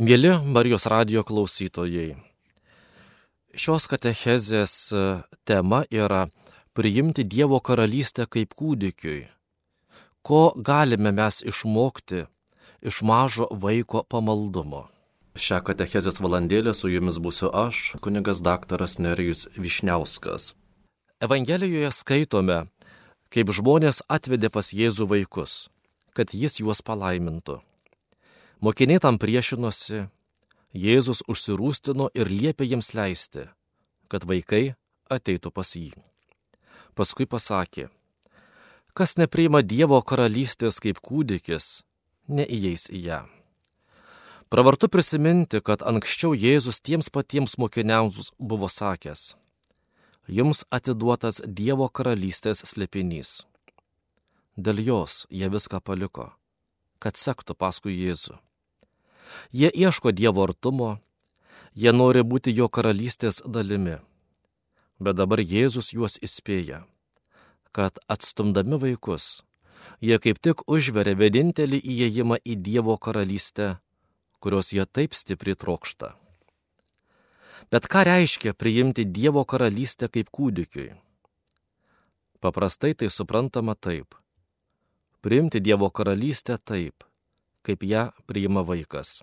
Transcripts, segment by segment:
Mėly Marijos radio klausytojai, šios katechezės e, tema yra priimti Dievo karalystę kaip kūdikiui. Ko galime mes išmokti iš mažo vaiko pamaldumo? Šią katechezės valandėlę su jumis būsiu aš, kunigas daktaras Nerijus Višniauskas. Evangelijoje skaitome, kaip žmonės atvedė pas Jėzų vaikus, kad jis juos palaimintų. Mokiniai tam priešinosi, Jėzus užsirūstino ir liepė jiems leisti, kad vaikai ateitų pas jį. Paskui pasakė, kas nepriima Dievo karalystės kaip kūdikis, neįeis į ją. Pravartu prisiminti, kad anksčiau Jėzus tiems patiems mokiniams buvo sakęs, jums atiduotas Dievo karalystės slėpinys. Dėl jos jie viską paliko, kad sektų paskui Jėzų. Jie ieško Dievo artumo, jie nori būti jo karalystės dalimi. Bet dabar Jėzus juos įspėja, kad atstumdami vaikus, jie kaip tik užveria vienintelį įėjimą į Dievo karalystę, kurios jie taip stipriai trokšta. Bet ką reiškia priimti Dievo karalystę kaip kūdikiui? Paprastai tai suprantama taip. Priimti Dievo karalystę taip, kaip ją priima vaikas.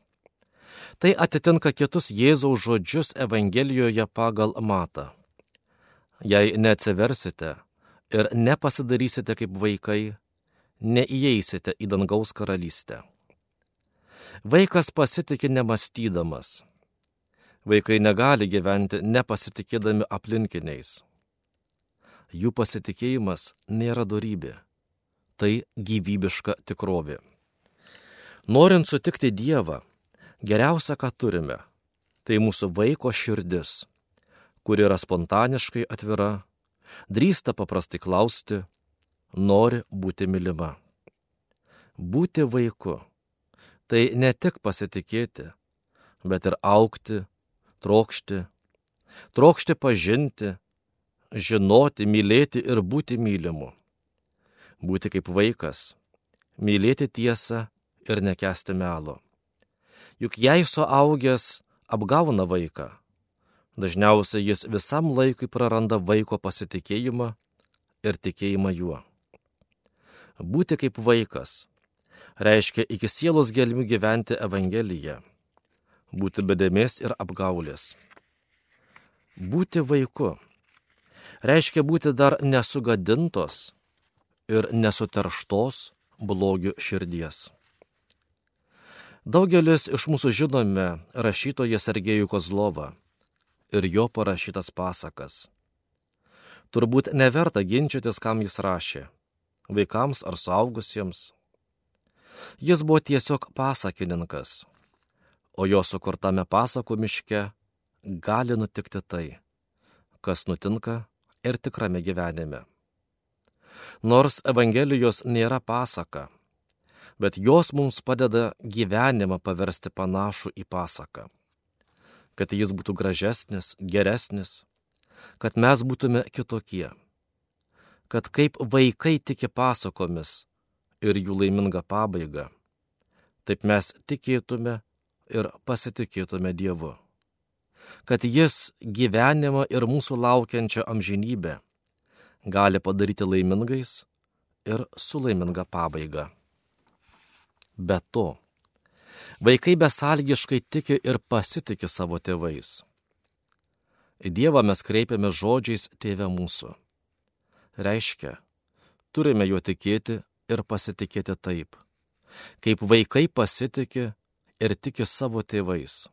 Tai atitinka kitus Jėzaus žodžius Evangelijoje pagal matą. Jei neatsiversite ir nepasidarysite kaip vaikai, neįeisite į dangaus karalystę. Vaikas pasitikė nemastydamas. Vaikai negali gyventi nepasitikėdami aplinkiniais. Jų pasitikėjimas nėra darybė. Tai gyvybiška tikrovė. Norint sutikti Dievą, geriausia, ką turime, tai mūsų vaiko širdis, kuri yra spontaniškai atvira, drįsta paprastai klausti, nori būti mylima. Būti vaiku - tai ne tik pasitikėti, bet ir aukti, trokšti, trokšti pažinti, žinoti, mylėti ir būti mylimu. Būti kaip vaikas, mylėti tiesą ir nekesti melo. Juk jei suaugęs apgauna vaiką, dažniausiai jis visam laikui praranda vaiko pasitikėjimą ir tikėjimą juo. Būti kaip vaikas reiškia iki sielos gelmių gyventi Evangeliją, būti bedėmės ir apgaulės. Būti vaiku reiškia būti dar nesugadintos ir nesuterštos blogių širdies. Daugelis iš mūsų žinome rašytoją Sergejų Kozlovą ir jo parašytas pasakas. Turbūt neverta ginčytis, kam jis rašė - vaikams ar suaugusiems. Jis buvo tiesiog pasakininkas, o jo sukurtame pasakų miške gali nutikti tai, kas nutinka ir tikrame gyvenime. Nors Evangelijos nėra pasaka, bet jos mums padeda gyvenimą paversti panašų į pasaką. Kad jis būtų gražesnis, geresnis, kad mes būtume kitokie. Kad kaip vaikai tiki pasakomis ir jų laiminga pabaiga, taip mes tikėtume ir pasitikėtume Dievu. Kad jis gyvenimą ir mūsų laukiančią amžinybę gali padaryti laimingais ir su laiminga pabaiga. Be to, vaikai besalgiškai tiki ir pasitikė savo tėvais. Į Dievą mes kreipiame žodžiais tėvę mūsų. Reiškia, turime juo tikėti ir pasitikėti taip, kaip vaikai pasitikė ir tiki savo tėvais.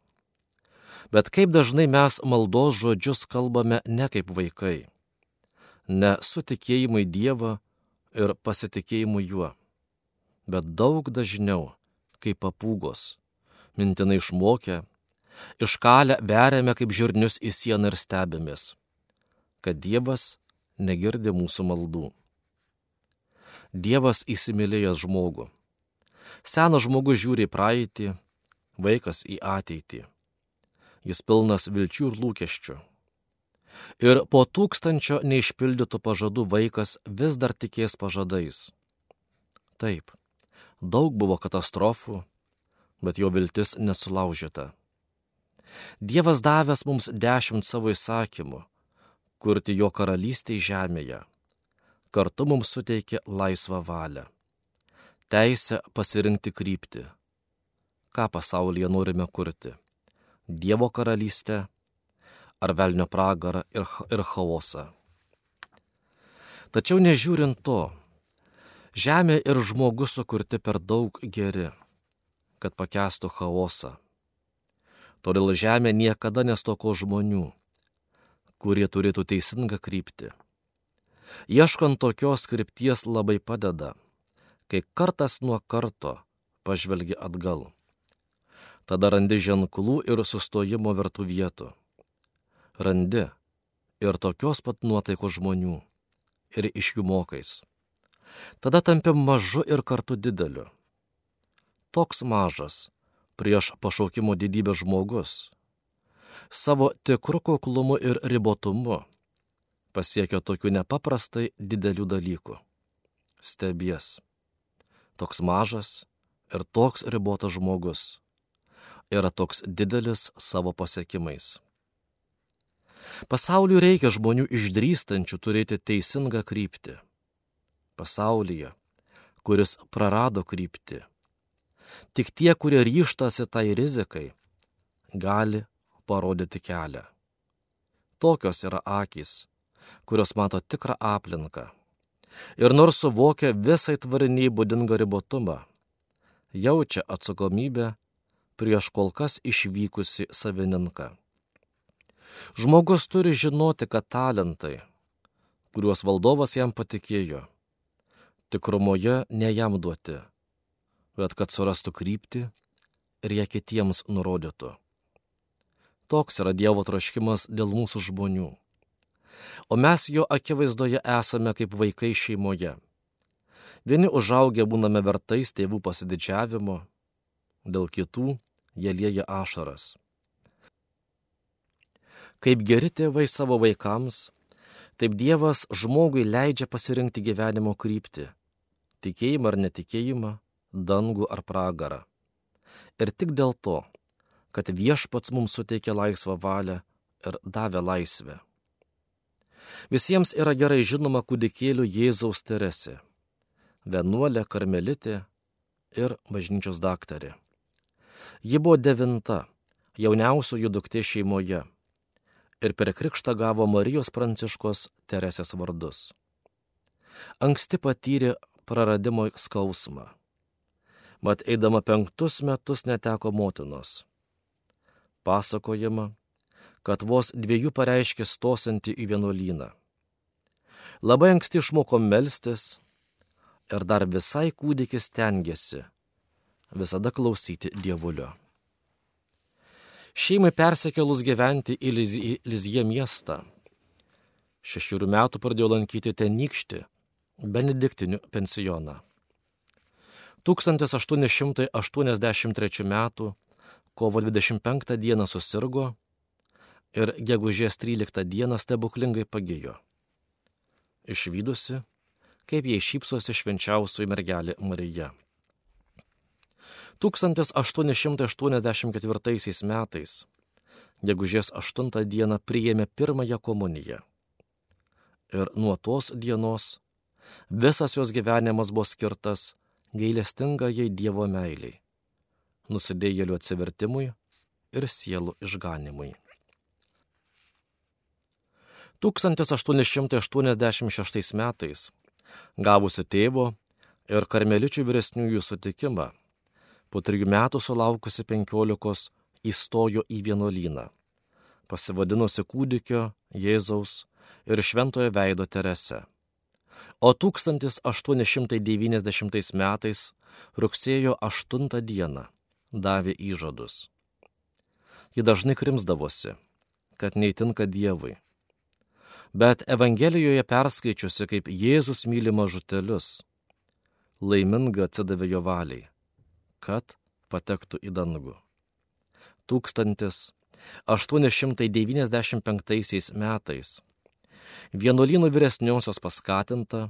Bet kaip dažnai mes maldos žodžius kalbame ne kaip vaikai, ne su tikėjimu į Dievą ir pasitikėjimu juo bet daug dažniau kaip papūgos, mintinai išmokę, iškalę veriame kaip žirnius į sieną ir stebimės, kad Dievas negirdi mūsų maldų. Dievas įsimylėjęs žmogų. Senas žmogus žiūri į praeitį, vaikas į ateitį. Jis pilnas vilčių ir lūkesčių. Ir po tūkstančio neišpildytų pažadų vaikas vis dar tikės pažadais. Taip, daug buvo katastrofų, bet jo viltis nesulaužyta. Dievas davęs mums dešimt savo įsakymų, kurti jo karalystę žemėje. Kartu mums suteikė laisvą valią. Teisę pasirinkti kryptį. Ką pasaulyje norime kurti? Dievo karalystę ar velnio pragarą ir, ir chaosą? Tačiau nežiūrint to, žemė ir žmogus sukurti per daug geri, kad pakestų chaosą. Todėl žemė niekada nestoko žmonių, kurie turėtų teisingą kryptį. Ieškant tokios krypties labai padeda, kai kartas nuo karto pažvelgi atgal. Tada randi ženklų ir sustojimo vertų vietų. Randi ir tokios pat nuotaikos žmonių ir iš jų mokais. Tada tampi mažu ir kartu dideliu. Toks mažas, prieš pašaukimo didybę žmogus, savo tikru kuklumu ir ribotumu pasiekia tokių nepaprastai didelių dalykų. Stebies. Toks mažas ir toks ribotas žmogus yra toks didelis savo pasiekimais. Pasauliu reikia žmonių išdrystančių turėti teisingą kryptį. Pasaulyje, kuris prarado kryptį. Tik tie, kurie ryštasi tai rizikai, gali parodyti kelią. Tokios yra akys, kurios mato tikrą aplinką. Ir nors suvokia visai tvariniai būdingą ribotumą, jaučia atsakomybę prieš kol kas išvykusi savininką. Žmogus turi žinoti, kad talentai, kuriuos valdovas jam patikėjo, tikrumoje ne jam duoti, bet kad surastų kryptį ir ją kitiems nurodytų. Toks yra Dievo troškimas dėl mūsų žmonių. O mes jo akivaizdoje esame kaip vaikai šeimoje. Vieni užaugę būname vertais tėvų pasididžiavimo, dėl kitų jie lieja ašaras. Kaip geri tėvai savo vaikams, taip Dievas žmogui leidžia pasirinkti gyvenimo kryptį - tikėjimą ar netikėjimą, dangų ar pragarą. Ir tik dėl to, kad viešpats mums suteikė laisvą valią ir davė laisvę. Visiems yra gerai žinoma kūdikėlių Jėzaus Teresė, vienuolė karmelitė ir bažnyčios daktarė. Ji buvo devinta, jauniausioji duktė šeimoje ir per krikštą gavo Marijos Pranciškos Teresės vardus. Anksti patyrė praradimo skausmą. Mat eidama penktus metus neteko motinos. Pasakojama, kad vos dviejų pareiškė stosinti į vienuolyną. Labai anksti išmoko melstis ir dar visai kūdikis tengiasi visada klausyti dievulio. Šeimai persikėlus gyventi į Lizie miestą. Šešių metų pradėjo lankyti tenykštį benediktinių pensioną. 1883 m. kovo 25 d. susirgo ir gegužės 13 d. stebuklingai pagijo. Išvykusi, kaip jai šypsosi švenčiausioji mergelė Marija. 1884 metais, gegužės 8 dieną priėmė pirmąją komuniją. Ir nuo tos dienos visas jos gyvenimas buvo skirtas gailestingai Dievo meiliai, nusidėjėlių atsivertimui ir sielų išganimui. 1886 metais, gavusi tėvo ir karmeličių vyresniųjų sutikimą, po trijų metų sulaukusi penkiolikos įstojo į vienuolyną, pasivadinusi kūdikio, Jėzaus ir šventojo veido Terese. O 1890 metais rugsėjo 8 dieną davė įžadus. Ji dažnai krimsdavosi, kad neįtinka Dievui. Bet Evangelijoje perskaičiusi, kaip Jėzus myli mažutelius, laiminga atsidavė jo valiai kad patektų į dangų. 1895 metais vienuolynų vyresniosios paskatinta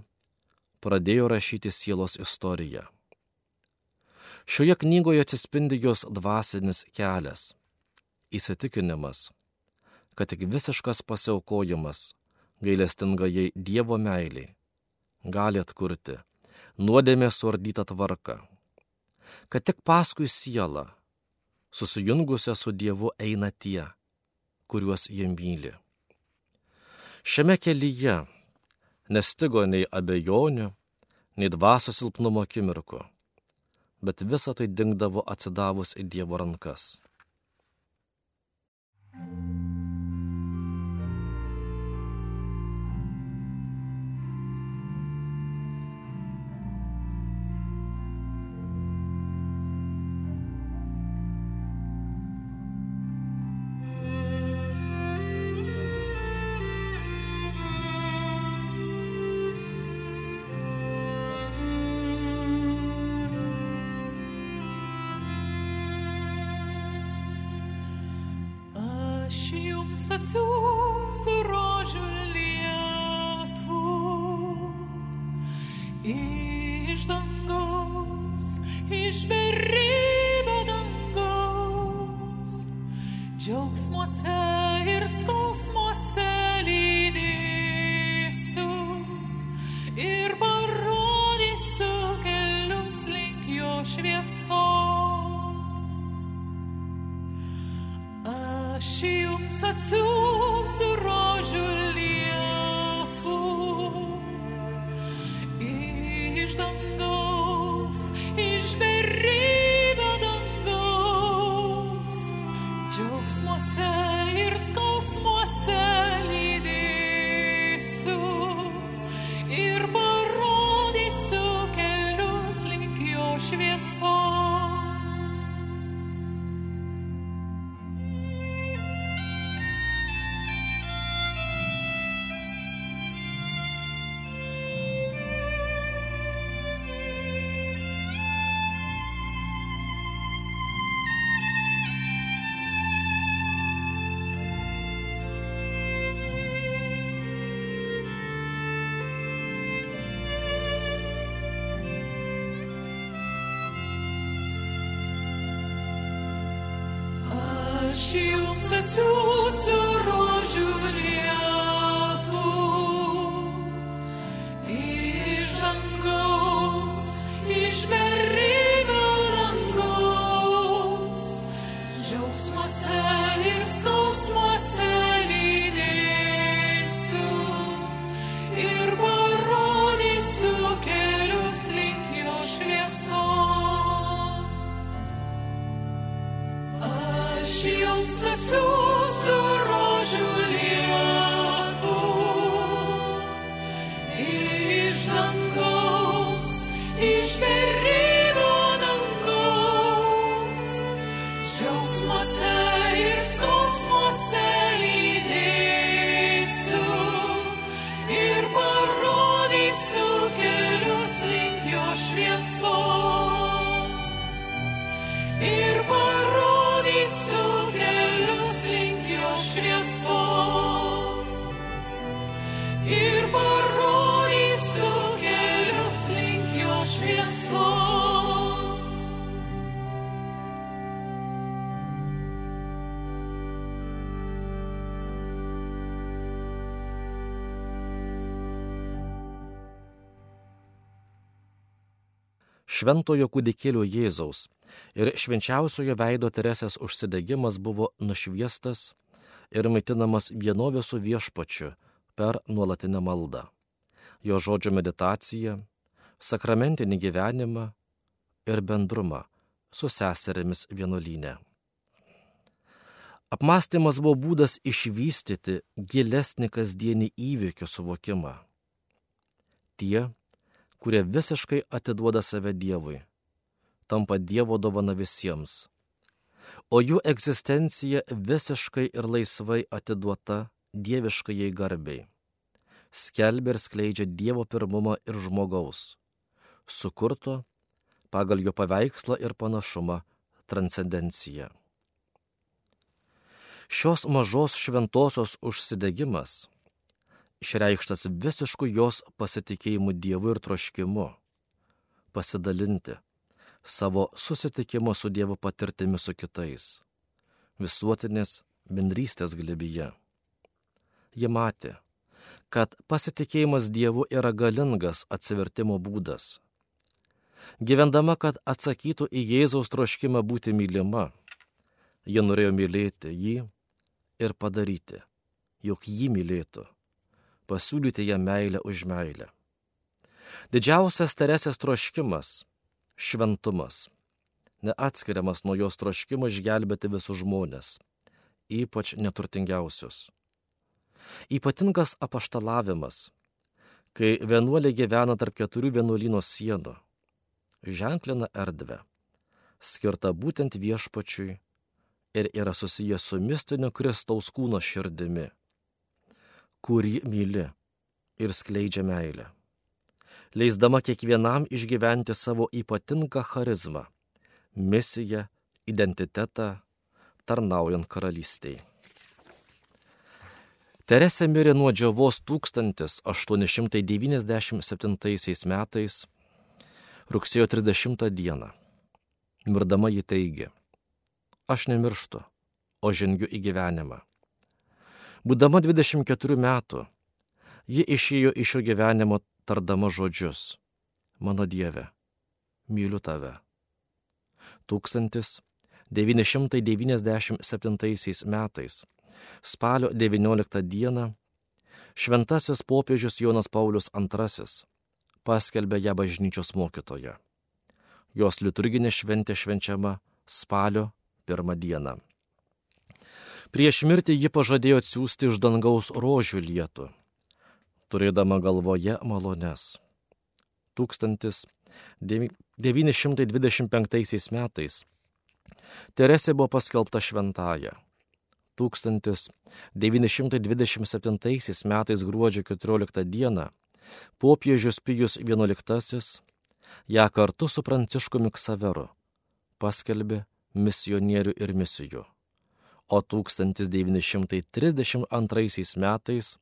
pradėjo rašyti sielos istoriją. Šioje knygoje atsispindi jos dvasinis kelias - įsitikinimas, kad tik visiškas pasiaukojimas gailestingajai Dievo meiliai gali atkurti nuodėmė suardytą tvarką, kad tik paskui sielą susijungusią su Dievu eina tie, kuriuos jie myli. Šiame kelyje nestigo nei abejonių, nei dvasios silpnumo akimirkų, bet visa tai dingdavo atsidavus į Dievo rankas. jums atsiųsiu rožių lietų jums Šventojo kūdikėlio Jėzaus ir švenčiausiojo veido Teresės užsidegimas buvo nušviestas ir maitinamas vienovė su viešpačiu per nuolatinę maldą. Jo žodžio meditaciją, sakramentinį gyvenimą ir bendrumą su seserėmis vienuolynė. Apmastymas buvo būdas išvystyti gilesnį kasdienį įvykių suvokimą. Tie, kurie visiškai atiduoda save Dievui, tampa Dievo dovana visiems, o jų egzistencija visiškai ir laisvai atiduota dieviškai garbiai. Skelbia ir skleidžia Dievo pirmumą ir žmogaus, sukurto pagal jo paveikslą ir panašumą transcendenciją. Šios mažos šventosios užsidegimas išreikštas visišku jos pasitikėjimu Dievu ir troškimu pasidalinti savo susitikimo su Dievu patirtimi su kitais, visuotinės bendrystės glebyje. Ji matė, kad pasitikėjimas Dievu yra galingas atsivertimo būdas. Gyvendama, kad atsakytų į Jėzaus troškimą būti mylima, ji norėjo mylėti jį ir padaryti, jog jį mylėtų, pasiūlyti ją meilę už meilę. Didžiausias Teresės troškimas - šventumas, neatskiriamas nuo jos troškimo išgelbėti visus žmonės, ypač neturtingiausius. Ypatingas apaštalavimas, kai vienuolė gyvena tarp keturių vienuolyno sienų, ženklina erdvę, skirta būtent viešpačiui ir yra susijęs su mistiniu Kristaus kūno širdimi, kurį myli ir skleidžia meilę, leisdama kiekvienam išgyventi savo ypatingą charizmą, misiją, identitetą, tarnaujant karalystiai. Teresė mirė nuo džiovos 1897 metais, rugsėjo 30 dieną. Mirdama ji teigė, aš nemirštu, o žengiu į gyvenimą. Būdama 24 metų, ji išėjo iš šio gyvenimo tardama žodžius, mano Dieve, myliu tave. 1997 metais, spalio 19 dieną, šventasis popiežius Jonas Paulius II paskelbė ją bažnyčios mokytoje. Jos liturginė šventė švenčiama spalio pirmą dieną. Prieš mirtį ji pažadėjo atsiųsti iš dangaus rožių lietų, turėdama galvoje malones. 1925 metais Teresė buvo paskelbta šventąją. 1927 metais gruodžio 14 dieną popiežius Pijus XI ją kartu su Pranciškumi Ksaveru paskelbė misionierių ir misijų. O 1932 metais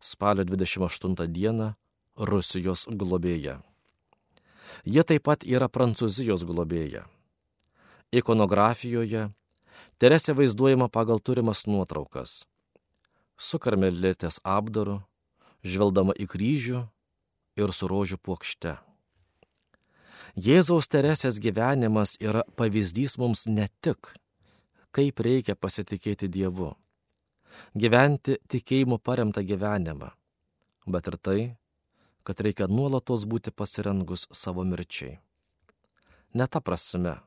spalio 28 dieną Rusijos globėja. Jie taip pat yra Prancūzijos globėja. Ikonografijoje Teresė vaizduojama pagal turimas nuotraukas. Su karmelitės apdaru, žvelgdama į kryžių ir su rožių plokšte. Jėzaus Teresės gyvenimas yra pavyzdys mums ne tik, kaip reikia pasitikėti Dievu, gyventi tikėjimu paremtą gyvenimą, bet ir tai, kad reikia nuolatos būti pasirengus savo mirčiai. Ne ta prasme,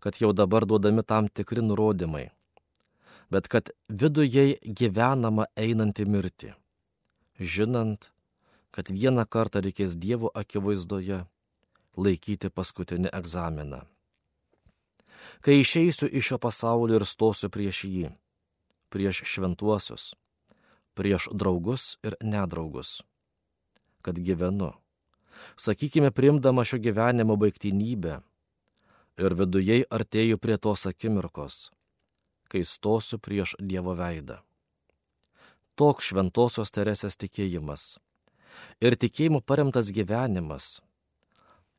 kad jau dabar duodami tam tikri nurodymai, bet kad viduje gyvenama einanti mirti, žinant, kad vieną kartą reikės Dievo akivaizdoje laikyti paskutinį egzaminą. Kai išeisiu iš šio pasaulio ir stosiu prieš jį, prieš šventuosius, prieš draugus ir nedraugus, kad gyvenu, sakykime, primdama šio gyvenimo baigtinybę ir vidujei artėju prie tos akimirkos, kai stosiu prieš Dievo veidą. Toks šventosios Teresės tikėjimas ir tikėjimu paremtas gyvenimas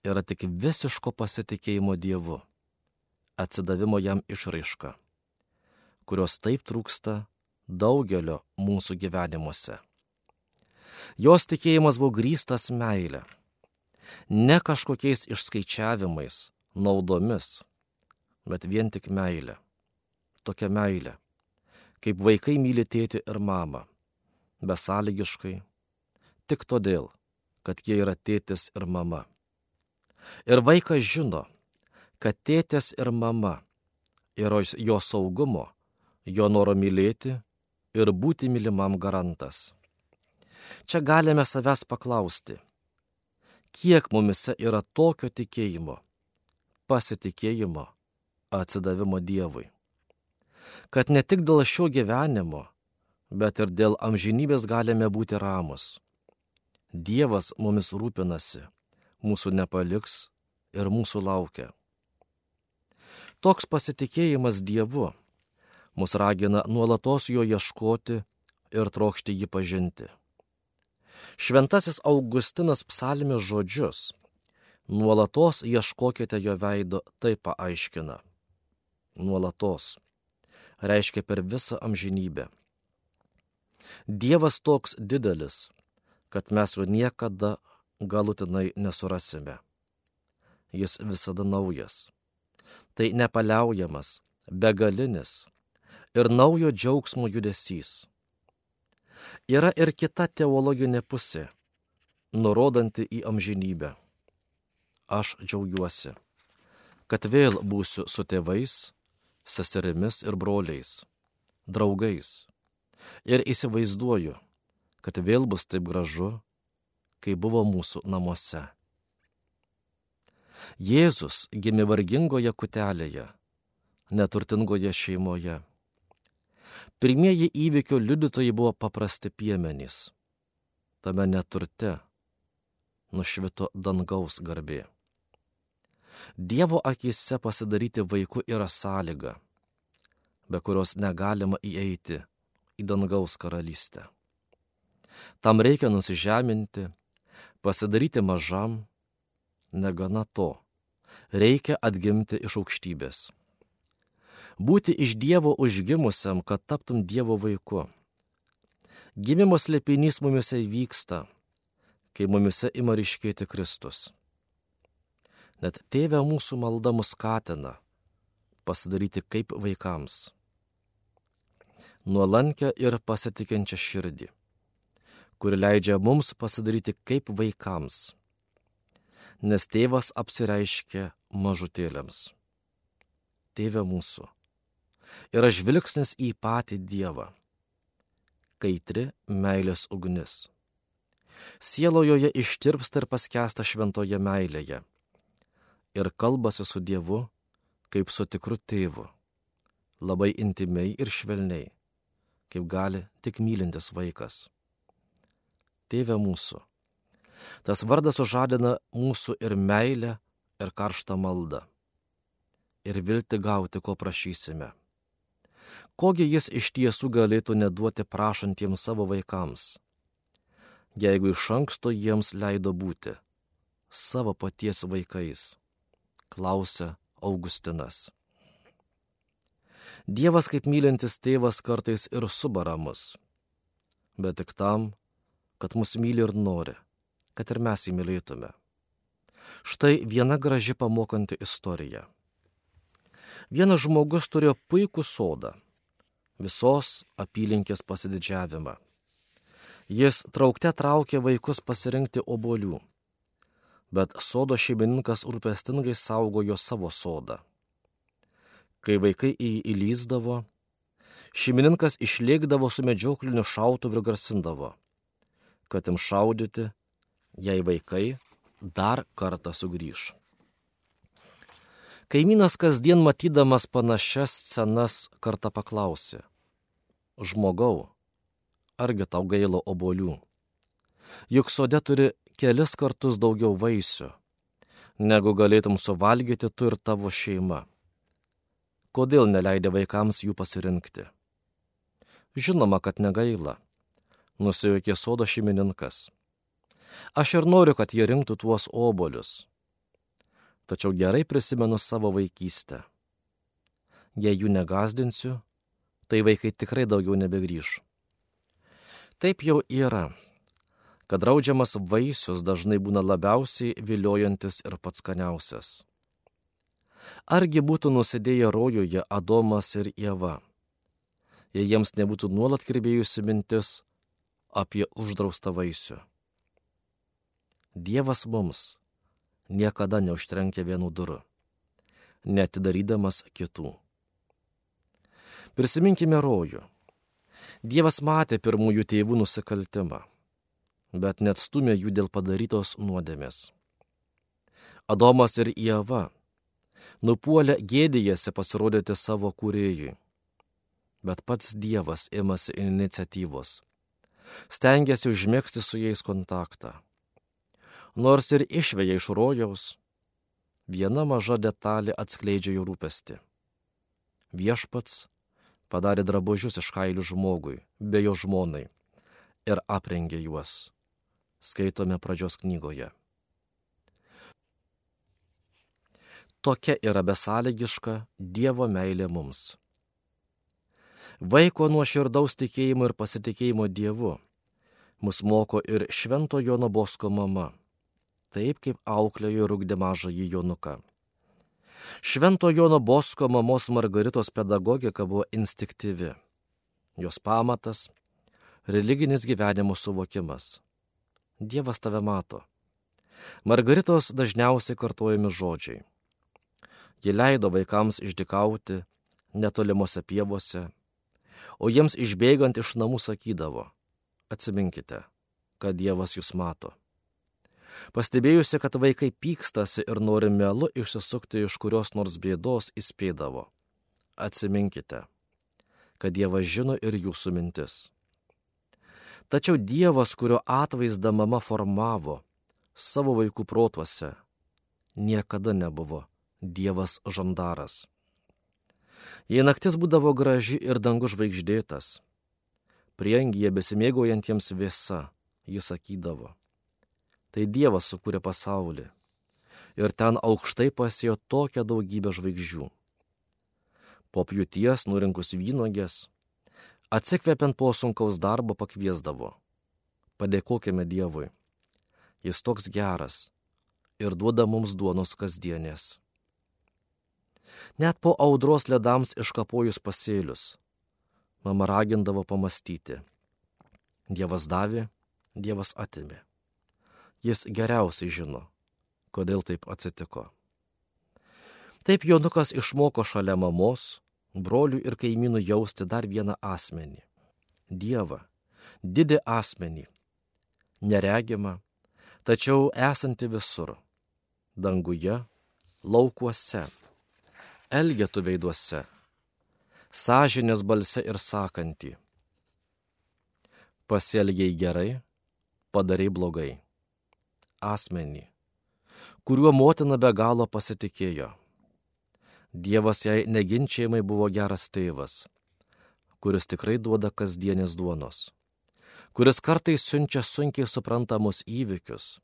yra tik visiško pasitikėjimo Dievu, atsidavimo jam išraiška, kurios taip trūksta daugelio mūsų gyvenimuose. Jos tikėjimas buvo grįstas meilė, ne kažkokiais išskaičiavimais, naudomis, bet vien tik meilė. Tokia meilė, kaip vaikai myli tėti ir mamą, besąlygiškai, tik todėl, kad jie yra tėtis ir mama. Ir vaikas žino, kad tėtės ir mama yra jo saugumo, jo noro mylėti ir būti mylimam garantas. Čia galime savęs paklausti, kiek mumise yra tokio tikėjimo, pasitikėjimo, atsidavimo Dievui. Kad ne tik dėl šio gyvenimo, bet ir dėl amžinybės galime būti ramus. Dievas mumis rūpinasi mūsų nepaliks ir mūsų laukia. Toks pasitikėjimas Dievu mus ragina nuolatos jo ieškoti ir trokšti jį pažinti. Šventasis Augustinas psalmės žodžius Nuolatos ieškokite jo veido, tai paaiškina. Nuolatos. Reiškia per visą amžinybę. Dievas toks didelis, kad mes jo niekada galutinai nesurasime. Jis visada naujas. Tai nepaliaujamas, begalinis ir naujo džiaugsmo judesys. Yra ir kita teologinė pusė, nurodanti į amžinybę. Aš džiaugiuosi, kad vėl būsiu su tėvais, seserimis ir broliais, draugais. Ir įsivaizduoju, kad vėl bus taip gražu, kai buvo mūsų namuose. Jėzus gimė vargingoje kutelėje, neturtingoje šeimoje. Pirmieji įvykio liudytojai buvo paprasti piemenys. Tame neturte nušvito dangaus garbė. Dievo akise pasidaryti vaiku yra sąlyga, be kurios negalima įeiti į dangaus karalystę. Tam reikia nusižeminti, pasidaryti mažam, negana to, reikia atgimti iš aukštybės. Būti iš Dievo užgimusiam, kad taptum Dievo vaiku. Gimimo slėpinys mumise vyksta, kai mumise ima ryškėti Kristus. Net tėvė mūsų malda mus skatina pasidaryti kaip vaikams. Nuolankę ir pasitikinčią širdį, kuri leidžia mums pasidaryti kaip vaikams. Nes tėvas apsireiškia mažutėliams. Tėve mūsų. Yra žvilgsnis į patį Dievą. Kaitri meilės ugnis. Sielojoje ištirpsta ir paskesta šventoje meilėje. Ir kalbasi su Dievu kaip su tikru tėvu. Labai intimiai ir švelniai, kaip gali tik mylintis vaikas. Tėve mūsų. Tas vardas sužadina mūsų ir meilę, ir karštą maldą. Ir vilti gauti, ko prašysime. Kogi jis iš tiesų galėtų neduoti prašantiems savo vaikams, jeigu iš anksto jiems leido būti savo paties vaikais, klausia Augustinas. Dievas kaip mylintis tėvas kartais ir subara mus, bet tik tam, kad mus myli ir nori, kad ir mes jį mylėtume. Štai viena graži pamokanti istorija. Vienas žmogus turėjo puikų sodą, visos apylinkės pasididžiavimą. Jis traukte traukė vaikus pasirinkti obolių, bet sodo šeimininkas rūpestingai saugojo savo sodą. Kai vaikai į jį įlyzdavo, šeimininkas išlėkdavo su medžiokliniu šautuvu ir grasindavo, kad im šaudyti, jei vaikai dar kartą sugrįž. Kaimynas kasdien matydamas panašias scenas kartą paklausė. Žmogau, argi tau gaila obolių? Juk sode turi kelis kartus daugiau vaisių, negu galėtum suvalgyti tu ir tavo šeima. Kodėl neleidė vaikams jų pasirinkti? Žinoma, kad negaila, nusijuokė sodo šeimininkas. Aš ir noriu, kad jie rinktų tuos obolius tačiau gerai prisimenu savo vaikystę. Jei jų negazdinsiu, tai vaikai tikrai daugiau nebegrįž. Taip jau yra, kad draudžiamas vaisius dažnai būna labiausiai viliojantis ir pats skaniausias. Argi būtų nusidėję rojuje Adomas ir Jėva, jei jiems nebūtų nuolat kirbėjusi mintis apie uždraustą vaisių. Dievas mums niekada neužtrenkia vienų durų, netidarydamas kitų. Prisiminkime rojų. Dievas matė pirmųjų tėvų nusikaltimą, bet net stumė jų dėl padarytos nuodėmės. Adomas ir Ieva nupuolę gėdėjasi pasirodyti savo kūrėjui, bet pats Dievas imasi iniciatyvos, stengiasi užmėgsti su jais kontaktą nors ir išveja iš rojaus, viena maža detalė atskleidžia jų rūpestį. Viešpats padarė drabužius iš kailių žmogui, be jo žmonai, ir aprengė juos. Skaitome pradžios knygoje. tokia yra besąlygiška Dievo meilė mums. Vaiko nuoširdaus tikėjimo ir pasitikėjimo Dievu mus moko ir Švento Jono Bosko mama, taip kaip auklėjo ir ugdė mažąjį Jonuką. Švento Jono Bosko mamos Margaritos pedagogika buvo instinktyvi. Jos pamatas - religinis gyvenimo suvokimas. Dievas tave mato. Margaritos dažniausiai kartojami žodžiai. Ji leido vaikams išdikauti netolimuose pievose, o jiems išbėgant iš namų sakydavo - atsiminkite, kad Dievas jūs mato. Pastebėjusi, kad vaikai pykstasi ir nori melu išsisukti iš kurios nors bėdos, įspėdavo - atsiminkite, kad Dievas žino ir jūsų mintis. Tačiau Dievas, kurio atvaizdą mama formavo savo vaikų protuose, niekada nebuvo Dievas žandaras. Jei naktis būdavo graži ir dangus žvaigždėtas, priengyje besimėgaujantiems vėsa, jis sakydavo, tai Dievas sukūrė pasaulį ir ten aukštai pasėjo tokią daugybę žvaigždžių. Po pjūties nurinkus vynogės, atsikvepiant po sunkaus darbo pakviesdavo, padėkokime Dievui, jis toks geras ir duoda mums duonos kasdienės. Net po audros ledams iškapojus pasėlius, mama ragindavo pamastyti. Dievas davė, Dievas atimė. Jis geriausiai žino, kodėl taip atsitiko. Taip Jonukas išmoko šalia mamos, brolių ir kaimynų jausti dar vieną asmenį - Dievą, didį asmenį, neregimą, tačiau esanti visur - danguje, laukuose elgetų veiduose, sąžinės balse ir sakantį. Pasielgiai gerai, padarai blogai. Asmenį, kuriuo motina be galo pasitikėjo. Dievas jai neginčiamai buvo geras tėvas, kuris tikrai duoda kasdienės duonos, kuris kartais siunčia sunkiai suprantamus įvykius,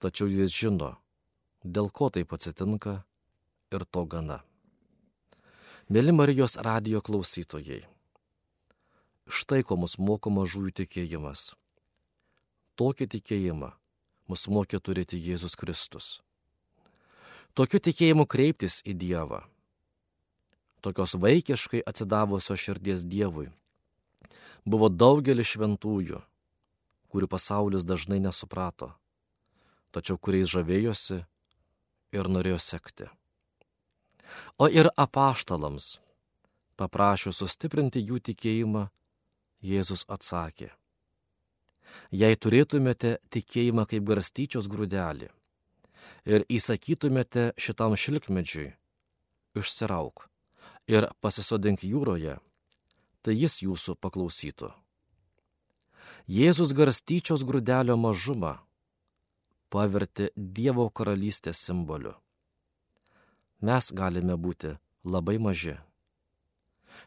tačiau jis žino, dėl ko taip atsitinka ir to gana. Mėly Marijos radijo klausytojai, štai ko mus moko mažųjų tikėjimas. Tokį tikėjimą mus mokė turėti Jėzus Kristus. Tokiu tikėjimu kreiptis į Dievą. Tokios vaikiškai atsidavusios širdies Dievui buvo daugelis šventųjų, kurių pasaulis dažnai nesuprato, tačiau kuriais žavėjosi ir norėjo sekti o ir apaštalams. Paprašius sustiprinti jų tikėjimą, Jėzus atsakė. Jei turėtumėte tikėjimą kaip garstyčios grūdelį ir įsakytumėte šitam šilkmedžiui, išsirauk ir pasisodink jūroje, tai jis jūsų paklausytų. Jėzus garstyčios grūdelio mažumą pavertė Dievo karalystės simboliu mes galime būti labai maži.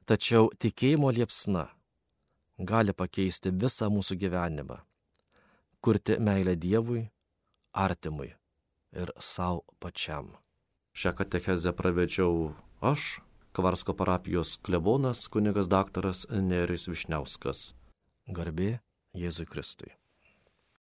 Tačiau tikėjimo liepsna gali pakeisti visą mūsų gyvenimą, kurti meilę Dievui, artimui ir savo pačiam. Šią katechezę pravedžiau aš, Kvarsko parapijos klebonas, kunigas daktaras Nerijus Višniauskas. Garbė Jėzui Kristui.